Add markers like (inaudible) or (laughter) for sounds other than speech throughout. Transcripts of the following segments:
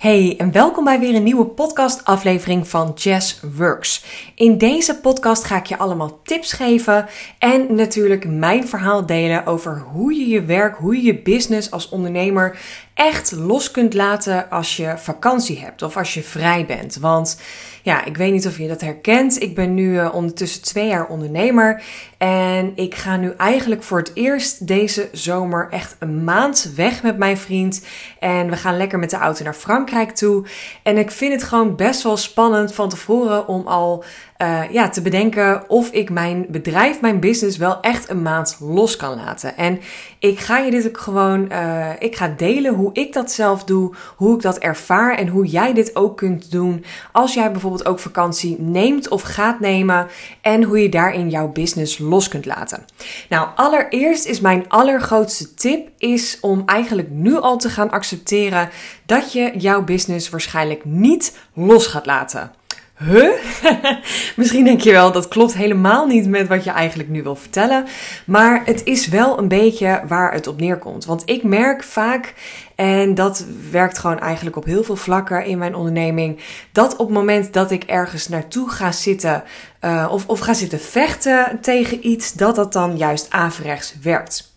Hey en welkom bij weer een nieuwe podcast aflevering van Jazz Works. In deze podcast ga ik je allemaal tips geven en natuurlijk mijn verhaal delen over hoe je je werk, hoe je je business als ondernemer echt los kunt laten als je vakantie hebt of als je vrij bent. Want ja, ik weet niet of je dat herkent. Ik ben nu uh, ondertussen twee jaar ondernemer. En ik ga nu eigenlijk voor het eerst deze zomer echt een maand weg met mijn vriend. En we gaan lekker met de auto naar Frankrijk toe. En ik vind het gewoon best wel spannend van tevoren om al uh, ja, te bedenken of ik mijn bedrijf, mijn business wel echt een maand los kan laten. En ik ga je dit ook gewoon, uh, ik ga delen hoe ik dat zelf doe, hoe ik dat ervaar en hoe jij dit ook kunt doen als jij bijvoorbeeld ook vakantie neemt of gaat nemen en hoe je daarin jouw business los kunt laten. Nou, allereerst is mijn allergrootste tip is om eigenlijk nu al te gaan accepteren dat je jouw business waarschijnlijk niet los gaat laten. Huh? (laughs) Misschien denk je wel, dat klopt helemaal niet met wat je eigenlijk nu wil vertellen. Maar het is wel een beetje waar het op neerkomt. Want ik merk vaak, en dat werkt gewoon eigenlijk op heel veel vlakken in mijn onderneming, dat op het moment dat ik ergens naartoe ga zitten uh, of, of ga zitten vechten tegen iets, dat dat dan juist averechts werkt.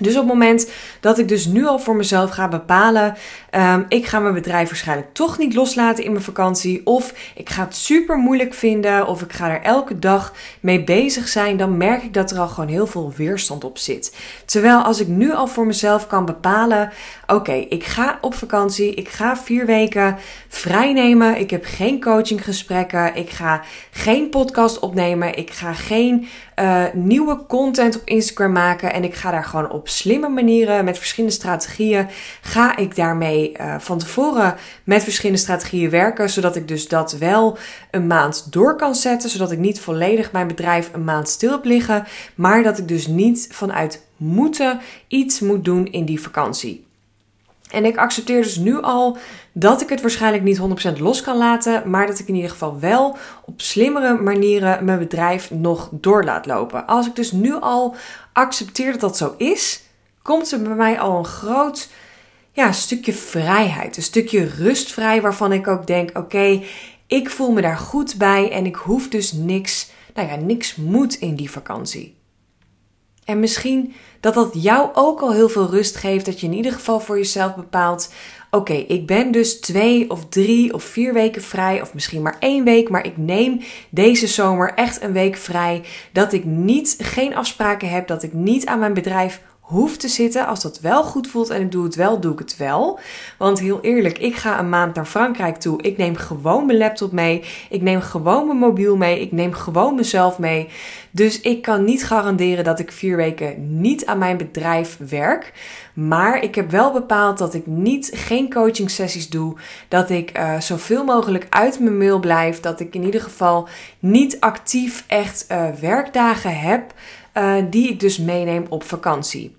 Dus op het moment dat ik dus nu al voor mezelf ga bepalen, um, ik ga mijn bedrijf waarschijnlijk toch niet loslaten in mijn vakantie, of ik ga het super moeilijk vinden, of ik ga er elke dag mee bezig zijn, dan merk ik dat er al gewoon heel veel weerstand op zit. Terwijl als ik nu al voor mezelf kan bepalen, oké, ik ga op vakantie, ik ga vier weken vrij nemen, ik heb geen coachinggesprekken, ik ga geen podcast opnemen, ik ga geen uh, nieuwe content op Instagram maken en ik ga daar gewoon op slimme manieren met verschillende strategieën ga ik daarmee uh, van tevoren met verschillende strategieën werken, zodat ik dus dat wel een maand door kan zetten, zodat ik niet volledig mijn bedrijf een maand stil heb liggen, maar dat ik dus niet vanuit moeten iets moet doen in die vakantie. En ik accepteer dus nu al dat ik het waarschijnlijk niet 100% los kan laten, maar dat ik in ieder geval wel op slimmere manieren mijn bedrijf nog door laat lopen. Als ik dus nu al accepteer dat dat zo is, komt er bij mij al een groot ja, stukje vrijheid, een stukje rustvrij waarvan ik ook denk: oké, ik voel me daar goed bij en ik hoef dus niks, nou ja, niks moet in die vakantie. En misschien dat dat jou ook al heel veel rust geeft. Dat je in ieder geval voor jezelf bepaalt: oké, ik ben dus twee of drie of vier weken vrij, of misschien maar één week, maar ik neem deze zomer echt een week vrij. Dat ik niet geen afspraken heb, dat ik niet aan mijn bedrijf hoef te zitten. Als dat wel goed voelt en ik doe het wel, doe ik het wel. Want heel eerlijk, ik ga een maand naar Frankrijk toe. Ik neem gewoon mijn laptop mee. Ik neem gewoon mijn mobiel mee. Ik neem gewoon mezelf mee. Dus ik kan niet garanderen dat ik vier weken niet aan mijn bedrijf werk. Maar ik heb wel bepaald dat ik niet geen coaching sessies doe. Dat ik uh, zoveel mogelijk uit mijn mail blijf. Dat ik in ieder geval niet actief echt uh, werkdagen heb. Uh, die ik dus meeneem op vakantie.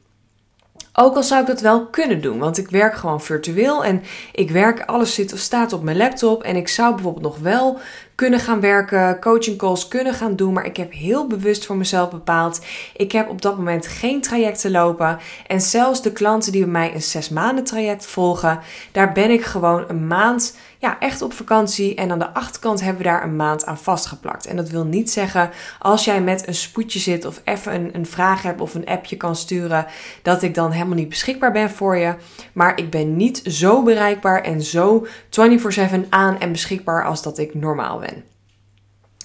Ook al zou ik dat wel kunnen doen, want ik werk gewoon virtueel en ik werk, alles zit, staat op mijn laptop en ik zou bijvoorbeeld nog wel kunnen gaan werken, coaching calls kunnen gaan doen, maar ik heb heel bewust voor mezelf bepaald, ik heb op dat moment geen trajecten lopen en zelfs de klanten die bij mij een zes maanden traject volgen, daar ben ik gewoon een maand ja, echt op vakantie. En aan de achterkant hebben we daar een maand aan vastgeplakt. En dat wil niet zeggen als jij met een spoedje zit of even een, een vraag hebt of een appje kan sturen, dat ik dan helemaal niet beschikbaar ben voor je. Maar ik ben niet zo bereikbaar en zo 24/7 aan en beschikbaar als dat ik normaal ben.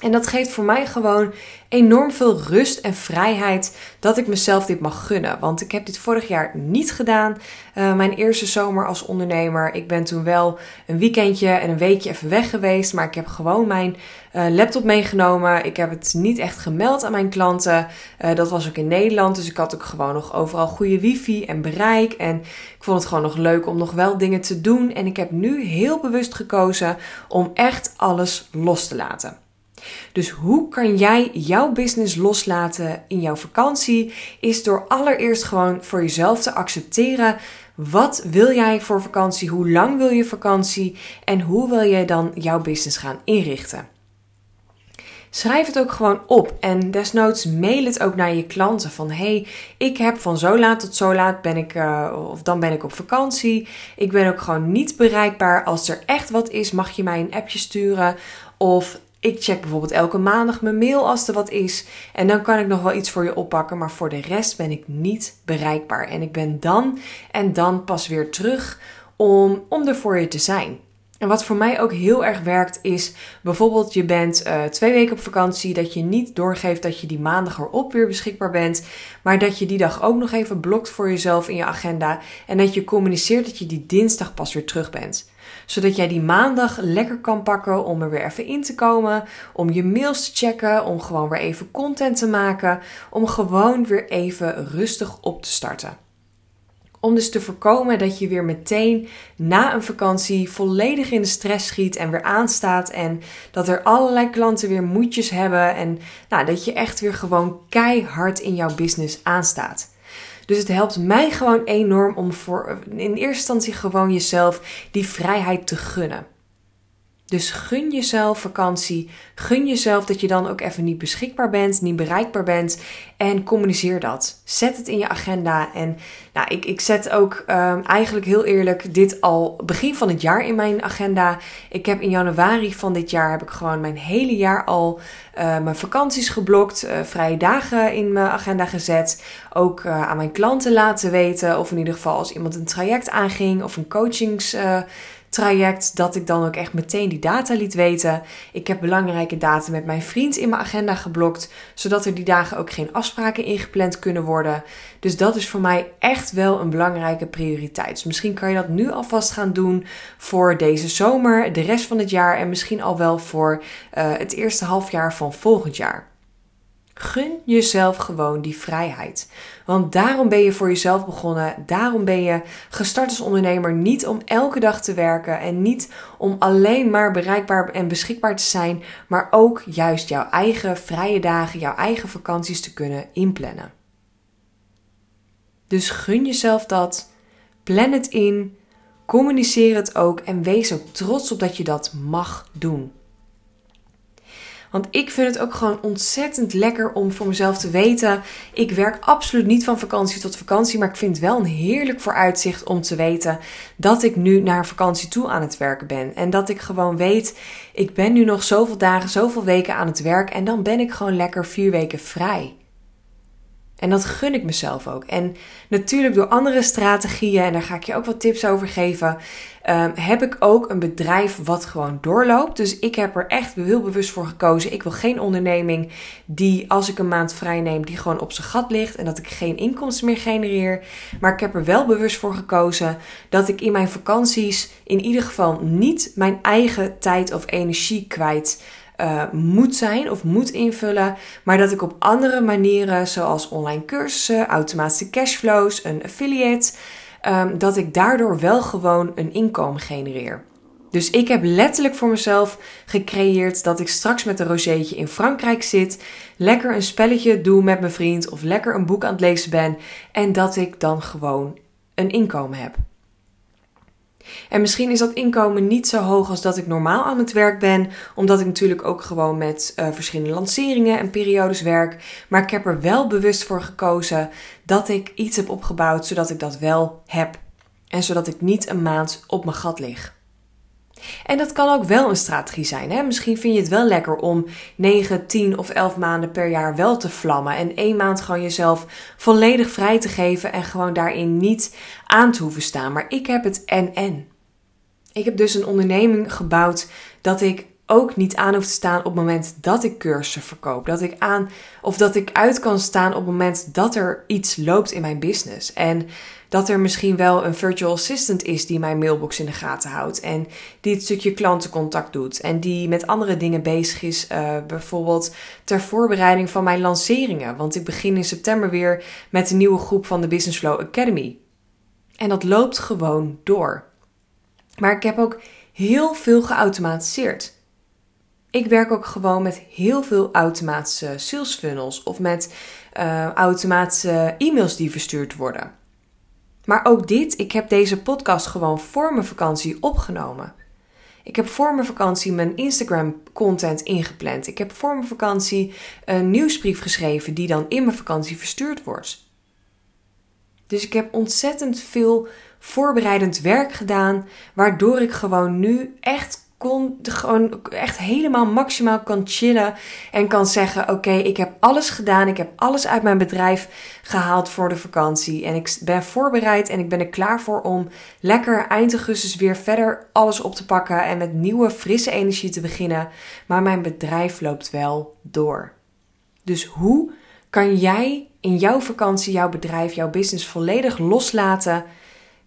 En dat geeft voor mij gewoon enorm veel rust en vrijheid dat ik mezelf dit mag gunnen. Want ik heb dit vorig jaar niet gedaan. Uh, mijn eerste zomer als ondernemer. Ik ben toen wel een weekendje en een weekje even weg geweest. Maar ik heb gewoon mijn uh, laptop meegenomen. Ik heb het niet echt gemeld aan mijn klanten. Uh, dat was ook in Nederland. Dus ik had ook gewoon nog overal goede wifi en bereik. En ik vond het gewoon nog leuk om nog wel dingen te doen. En ik heb nu heel bewust gekozen om echt alles los te laten. Dus hoe kan jij jouw business loslaten in jouw vakantie? Is door allereerst gewoon voor jezelf te accepteren. Wat wil jij voor vakantie? Hoe lang wil je vakantie? En hoe wil jij dan jouw business gaan inrichten? schrijf het ook gewoon op. En desnoods mail het ook naar je klanten. Van hey, ik heb van zo laat tot zo laat ben ik, uh, of dan ben ik op vakantie. Ik ben ook gewoon niet bereikbaar. Als er echt wat is, mag je mij een appje sturen. Of ik check bijvoorbeeld elke maandag mijn mail als er wat is. En dan kan ik nog wel iets voor je oppakken. Maar voor de rest ben ik niet bereikbaar. En ik ben dan en dan pas weer terug om, om er voor je te zijn. En wat voor mij ook heel erg werkt is bijvoorbeeld je bent uh, twee weken op vakantie, dat je niet doorgeeft dat je die maandag erop weer beschikbaar bent, maar dat je die dag ook nog even blokt voor jezelf in je agenda en dat je communiceert dat je die dinsdag pas weer terug bent. Zodat jij die maandag lekker kan pakken om er weer even in te komen, om je mails te checken, om gewoon weer even content te maken, om gewoon weer even rustig op te starten. Om dus te voorkomen dat je weer meteen na een vakantie volledig in de stress schiet en weer aanstaat. En dat er allerlei klanten weer moedjes hebben. En nou, dat je echt weer gewoon keihard in jouw business aanstaat. Dus het helpt mij gewoon enorm om voor in eerste instantie gewoon jezelf die vrijheid te gunnen. Dus gun jezelf vakantie. Gun jezelf dat je dan ook even niet beschikbaar bent, niet bereikbaar bent. En communiceer dat. Zet het in je agenda. En nou, ik, ik zet ook um, eigenlijk heel eerlijk dit al begin van het jaar in mijn agenda. Ik heb in januari van dit jaar heb ik gewoon mijn hele jaar al uh, mijn vakanties geblokt. Uh, vrije dagen in mijn agenda gezet. Ook uh, aan mijn klanten laten weten. Of in ieder geval als iemand een traject aanging of een coachings traject dat ik dan ook echt meteen die data liet weten. Ik heb belangrijke data met mijn vriend in mijn agenda geblokt, zodat er die dagen ook geen afspraken ingepland kunnen worden. Dus dat is voor mij echt wel een belangrijke prioriteit. Dus misschien kan je dat nu alvast gaan doen voor deze zomer, de rest van het jaar en misschien al wel voor uh, het eerste halfjaar van volgend jaar. Gun jezelf gewoon die vrijheid. Want daarom ben je voor jezelf begonnen. Daarom ben je gestart als ondernemer. Niet om elke dag te werken en niet om alleen maar bereikbaar en beschikbaar te zijn, maar ook juist jouw eigen vrije dagen, jouw eigen vakanties te kunnen inplannen. Dus gun jezelf dat. Plan het in. Communiceer het ook en wees ook trots op dat je dat mag doen. Want ik vind het ook gewoon ontzettend lekker om voor mezelf te weten. Ik werk absoluut niet van vakantie tot vakantie. Maar ik vind het wel een heerlijk vooruitzicht om te weten dat ik nu naar vakantie toe aan het werken ben. En dat ik gewoon weet, ik ben nu nog zoveel dagen, zoveel weken aan het werk. En dan ben ik gewoon lekker vier weken vrij. En dat gun ik mezelf ook. En natuurlijk door andere strategieën, en daar ga ik je ook wat tips over geven, um, heb ik ook een bedrijf wat gewoon doorloopt. Dus ik heb er echt heel bewust voor gekozen. Ik wil geen onderneming die, als ik een maand vrij neem, die gewoon op zijn gat ligt en dat ik geen inkomsten meer genereer. Maar ik heb er wel bewust voor gekozen dat ik in mijn vakanties in ieder geval niet mijn eigen tijd of energie kwijt uh, moet zijn of moet invullen, maar dat ik op andere manieren, zoals online cursussen, automatische cashflows, een affiliate, um, dat ik daardoor wel gewoon een inkomen genereer. Dus ik heb letterlijk voor mezelf gecreëerd dat ik straks met een rozeetje in Frankrijk zit, lekker een spelletje doe met mijn vriend of lekker een boek aan het lezen ben en dat ik dan gewoon een inkomen heb. En misschien is dat inkomen niet zo hoog als dat ik normaal aan het werk ben, omdat ik natuurlijk ook gewoon met uh, verschillende lanceringen en periodes werk. Maar ik heb er wel bewust voor gekozen dat ik iets heb opgebouwd zodat ik dat wel heb. En zodat ik niet een maand op mijn gat lig. En dat kan ook wel een strategie zijn. Hè? Misschien vind je het wel lekker om 9, 10 of 11 maanden per jaar wel te vlammen. En één maand gewoon jezelf volledig vrij te geven en gewoon daarin niet aan te hoeven staan. Maar ik heb het en-en. Ik heb dus een onderneming gebouwd dat ik ook niet aan hoef te staan op het moment dat ik cursussen verkoop. Dat ik aan of dat ik uit kan staan op het moment dat er iets loopt in mijn business. En dat er misschien wel een virtual assistant is die mijn mailbox in de gaten houdt. En die het stukje klantencontact doet. En die met andere dingen bezig is. Uh, bijvoorbeeld ter voorbereiding van mijn lanceringen. Want ik begin in september weer met een nieuwe groep van de Business Flow Academy. En dat loopt gewoon door. Maar ik heb ook heel veel geautomatiseerd. Ik werk ook gewoon met heel veel automatische sales funnels of met uh, automatische e-mails die verstuurd worden. Maar ook dit, ik heb deze podcast gewoon voor mijn vakantie opgenomen. Ik heb voor mijn vakantie mijn Instagram content ingepland. Ik heb voor mijn vakantie een nieuwsbrief geschreven die dan in mijn vakantie verstuurd wordt. Dus ik heb ontzettend veel voorbereidend werk gedaan, waardoor ik gewoon nu echt kon gewoon echt helemaal maximaal kan chillen en kan zeggen: Oké, ik heb alles gedaan. Ik heb alles uit mijn bedrijf gehaald voor de vakantie. En ik ben voorbereid en ik ben er klaar voor om lekker eind augustus weer verder alles op te pakken en met nieuwe frisse energie te beginnen. Maar mijn bedrijf loopt wel door. Dus hoe kan jij in jouw vakantie jouw bedrijf, jouw business volledig loslaten?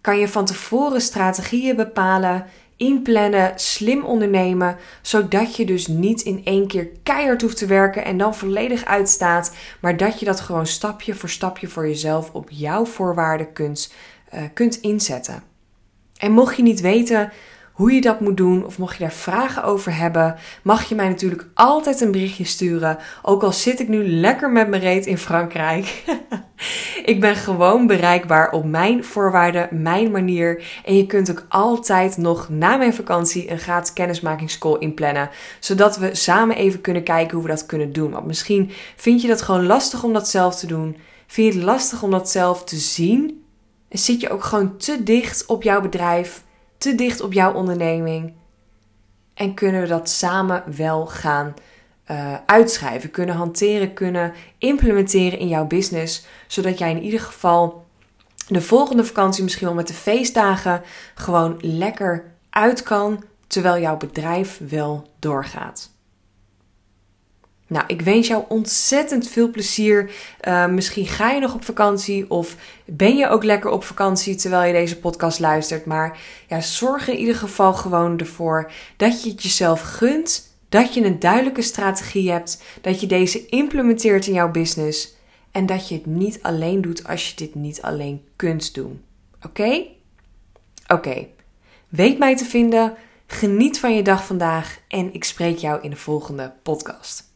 Kan je van tevoren strategieën bepalen? Inplannen, slim ondernemen, zodat je dus niet in één keer keihard hoeft te werken en dan volledig uitstaat, maar dat je dat gewoon stapje voor stapje voor jezelf op jouw voorwaarden kunt, uh, kunt inzetten. En mocht je niet weten hoe je dat moet doen of mocht je daar vragen over hebben, mag je mij natuurlijk altijd een berichtje sturen. Ook al zit ik nu lekker met mijn reet in Frankrijk. (laughs) ik ben gewoon bereikbaar op mijn voorwaarden, mijn manier. En je kunt ook altijd nog na mijn vakantie een gratis kennismakingscall inplannen. Zodat we samen even kunnen kijken hoe we dat kunnen doen. Want misschien vind je dat gewoon lastig om dat zelf te doen. Vind je het lastig om dat zelf te zien? En zit je ook gewoon te dicht op jouw bedrijf? Te dicht op jouw onderneming. En kunnen we dat samen wel gaan uh, uitschrijven, kunnen hanteren, kunnen implementeren in jouw business. Zodat jij in ieder geval de volgende vakantie, misschien wel met de feestdagen, gewoon lekker uit kan. Terwijl jouw bedrijf wel doorgaat. Nou, ik wens jou ontzettend veel plezier. Uh, misschien ga je nog op vakantie of ben je ook lekker op vakantie terwijl je deze podcast luistert. Maar ja, zorg in ieder geval gewoon ervoor dat je het jezelf gunt. Dat je een duidelijke strategie hebt. Dat je deze implementeert in jouw business. En dat je het niet alleen doet als je dit niet alleen kunt doen. Oké? Oké. Weet mij te vinden. Geniet van je dag vandaag en ik spreek jou in de volgende podcast.